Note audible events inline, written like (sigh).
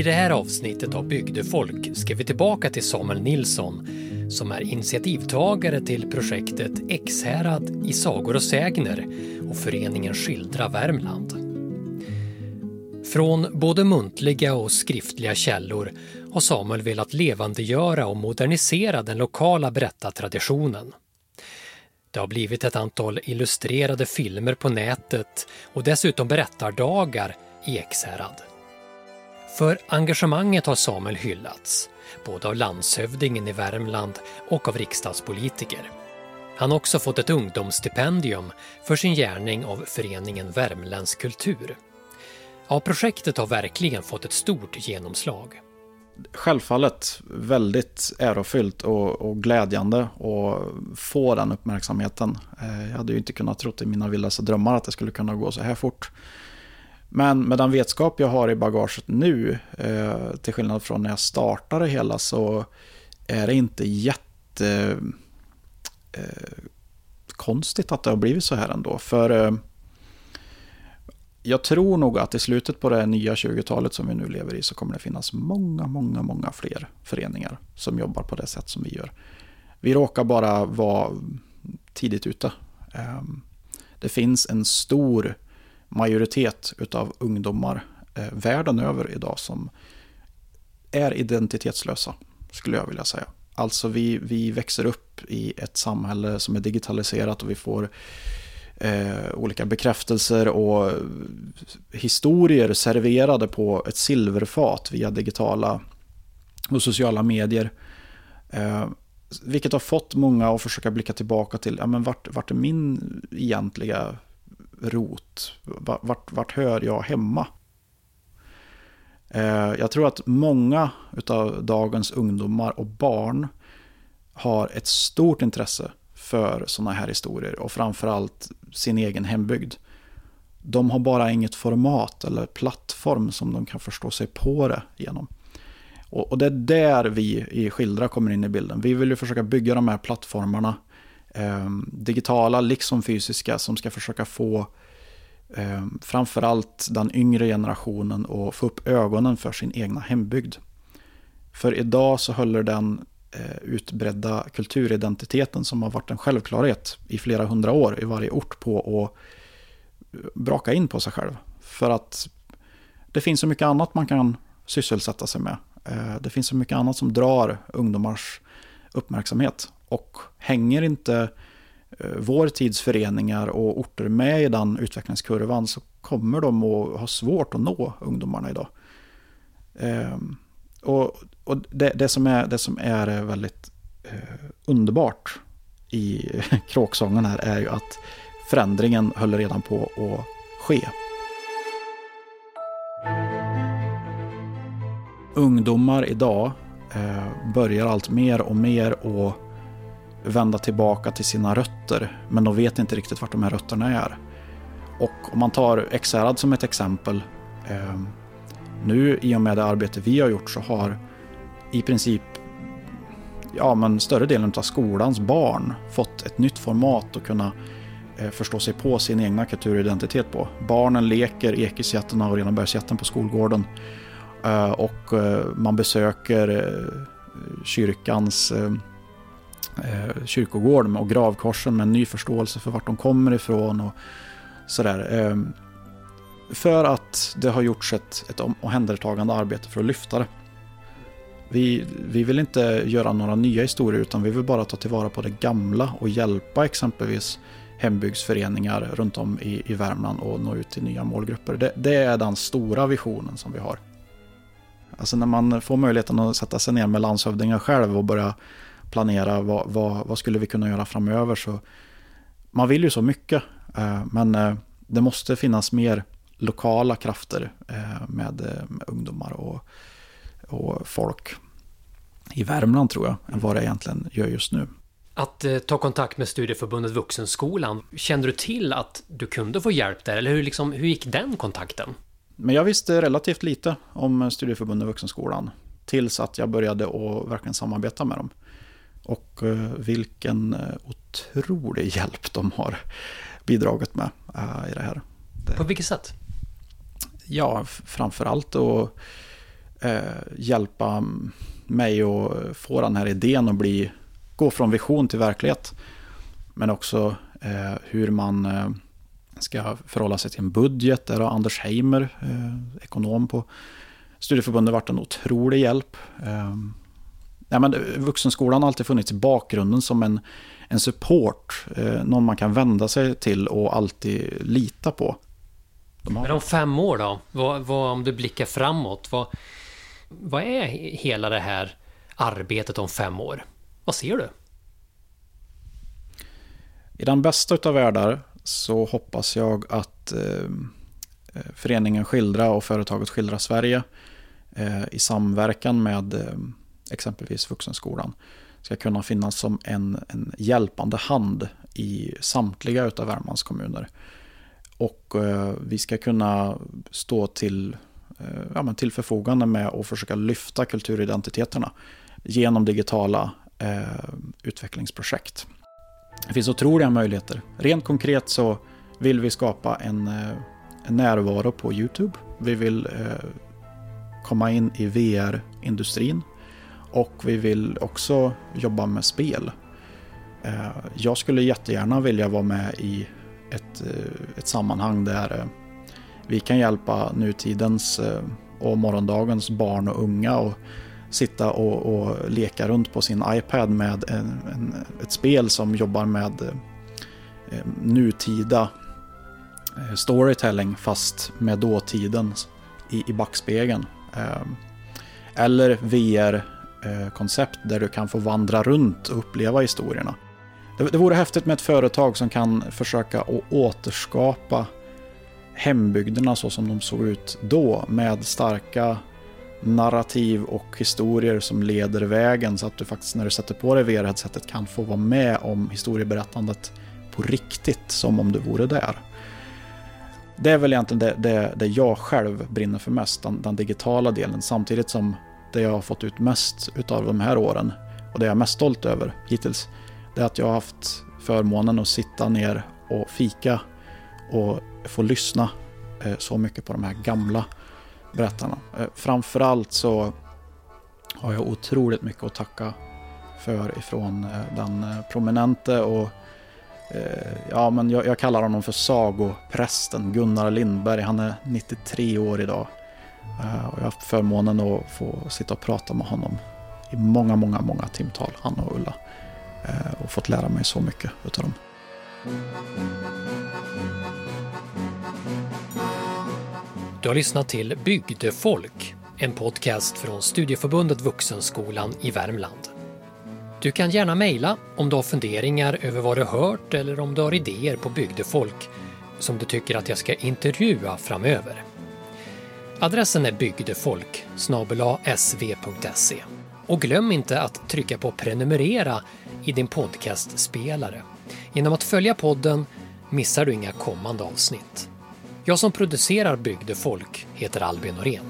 I det här avsnittet av Bygdefolk ska vi tillbaka till Samuel Nilsson som är initiativtagare till projektet Ekshärad i sagor och sägner och föreningen Skildra Värmland. Från både muntliga och skriftliga källor har Samuel velat levandegöra och modernisera den lokala berättartraditionen. Det har blivit ett antal illustrerade filmer på nätet och dessutom berättardagar i Ekshärad. För engagemanget har Samuel hyllats, både av landshövdingen i Värmland och av riksdagspolitiker. Han har också fått ett ungdomsstipendium för sin gärning av föreningen Värmländsk kultur. Ja, projektet har verkligen fått ett stort genomslag. Självfallet väldigt ärofyllt och, och glädjande att få den uppmärksamheten. Eh, jag hade ju inte kunnat tro i mina vildaste drömmar att det skulle kunna gå så här fort. Men med den vetskap jag har i bagaget nu, eh, till skillnad från när jag startade hela, så är det inte jätte eh, konstigt att det har blivit så här ändå. För eh, jag tror nog att i slutet på det nya 20-talet som vi nu lever i så kommer det finnas många, många, många fler föreningar som jobbar på det sätt som vi gör. Vi råkar bara vara tidigt ute. Ehm, det finns en stor majoritet utav ungdomar eh, världen över idag som är identitetslösa, skulle jag vilja säga. Alltså vi, vi växer upp i ett samhälle som är digitaliserat och vi får eh, olika bekräftelser och historier serverade på ett silverfat via digitala och sociala medier. Eh, vilket har fått många att försöka blicka tillbaka till, ja men vart, vart är min egentliga rot? Vart, vart hör jag hemma? Eh, jag tror att många av dagens ungdomar och barn har ett stort intresse för sådana här historier och framförallt sin egen hembygd. De har bara inget format eller plattform som de kan förstå sig på det genom. Och, det är där vi i Skildra kommer in i bilden. Vi vill ju försöka bygga de här plattformarna Ehm, digitala liksom fysiska som ska försöka få eh, framförallt den yngre generationen att få upp ögonen för sin egna hembygd. För idag så håller den eh, utbredda kulturidentiteten som har varit en självklarhet i flera hundra år i varje ort på att eh, braka in på sig själv. För att det finns så mycket annat man kan sysselsätta sig med. Eh, det finns så mycket annat som drar ungdomars uppmärksamhet. Och hänger inte eh, vår tids föreningar och orter med i den utvecklingskurvan så kommer de att ha svårt att nå ungdomarna idag. Ehm, och, och det, det, som är, det som är väldigt eh, underbart i (laughs) kråksången här är ju att förändringen höll redan på att ske. Ungdomar idag eh, börjar allt mer och mer att vända tillbaka till sina rötter, men de vet inte riktigt vart de här rötterna är. Och om man tar Ekshärad som ett exempel. Eh, nu i och med det arbete vi har gjort så har i princip ja, men större delen av skolans barn fått ett nytt format att kunna eh, förstå sig på sin egna kulturidentitet på. Barnen leker Ekesjätten och Renabergsjätten på skolgården eh, och eh, man besöker eh, kyrkans eh, eh, kyrkogård och gravkorsen med en ny förståelse för vart de kommer ifrån och sådär. Eh, för att det har gjorts ett, ett omhändertagande arbete för att lyfta det. Vi, vi vill inte göra några nya historier utan vi vill bara ta tillvara på det gamla och hjälpa exempelvis hembygdsföreningar runt om i, i Värmland och nå ut till nya målgrupper. Det, det, är den stora visionen som vi har. Alltså när man får möjligheten att sätta sig ner med landshövdingar själv och börja planera vad, vad, vad skulle vi kunna göra framöver så man vill ju så mycket eh, men eh, det måste finnas mer lokala krafter eh, med, med ungdomar och, och folk i Värmland tror jag, än vad det egentligen gör just nu. Att eh, ta kontakt med Studieförbundet Vuxenskolan, kände du till att du kunde få hjälp där? Eller hur, liksom, hur gick den kontakten? Men jag visste relativt lite om Studieförbundet Vuxenskolan. Tills att jag började att verkligen samarbeta med dem. Och eh, vilken eh, otrolig hjälp de har bidragit med eh, i det här. På vilket sätt? Ja, framförallt att hjälpa mig att få den här idén att bli, gå från vision till verklighet. Men också hur man ska förhålla sig till en budget. Där har Anders Heimer, ekonom på studieförbundet, varit en otrolig hjälp. Eh, ja, men vuxenskolan har alltid funnits i bakgrunden som en, en support. Eh, någon man kan vända sig till och alltid lita på. Har... Men om fem år då? Vad, vad, om du blickar framåt, vad, vad är hela det här arbetet om fem år? Vad ser du? I den bästa av världar så hoppas jag att eh, föreningen Skildra och företaget Skildra Sverige eh, i samverkan med eh, exempelvis Vuxenskolan ska kunna finnas som en, en hjälpande hand i samtliga utav Värmlands kommuner. Och eh, vi ska kunna stå till, eh, ja, men till förfogande med att försöka lyfta kulturidentiteterna genom digitala eh, utvecklingsprojekt. Det finns otroliga möjligheter. Rent konkret så vill vi skapa en, eh, en närvaro på YouTube. Vi vill eh, komma in i VR-industrin och vi vill också jobba med spel. Eh, jag skulle jättegärna vilja vara med i ett, eh, ett sammanhang där eh, vi kan hjälpa nutidens och morgondagens barn och unga och sitta och, och leka runt på sin iPad med en, en, ett spel som jobbar med nutida storytelling fast med dåtiden i, i backspegeln. Eller VR Eh, koncept där du kan få vandra runt och uppleva historierna. Det, det vore häftigt med ett företag som kan försöka att återskapa hembygderna så som de såg ut då med starka narrativ och historier som leder vägen så att du faktiskt när du sätter på dig VR-headsetet kan få vara med om historieberättandet på riktigt som om du vore där. Det är väl egentligen det, det, det jag själv brinner för mest, den, den digitala delen samtidigt som det jag har fått ut mest utav de här åren och det jag är mest stolt över hittills, det är att jag har haft förmånen att sitta ner och fika och få lyssna eh, så mycket på de här gamla berättarna. Eh, framförallt så har jag otroligt mycket att tacka för ifrån eh, den prominente och ja, men jag, jag kallar honom för sagoprästen Gunnar Lindberg. Han är 93 år idag. Eh, och jag har haft förmånen att få sitta och prata med honom i många, många, många timtal, han och Ulla. Eh, och fått lära mig så mycket utav dem. Du har lyssnat till Bygdefolk, en podcast från Studieförbundet Vuxenskolan i Värmland. Du kan gärna mejla om du har funderingar över vad du hört eller om du har idéer på Bygdefolk som du tycker att jag ska intervjua framöver. Adressen är bygdefolk sv.se. Och glöm inte att trycka på prenumerera i din podcastspelare. Genom att följa podden missar du inga kommande avsnitt. Jag som producerar Bygdefolk heter Albin Norén.